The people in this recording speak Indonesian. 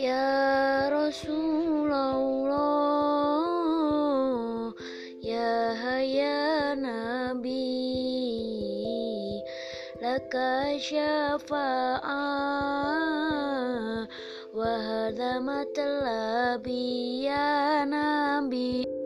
Ya Rasulullah Ya Haya Nabi Laka syafa'ah Wa biya ya Nabi.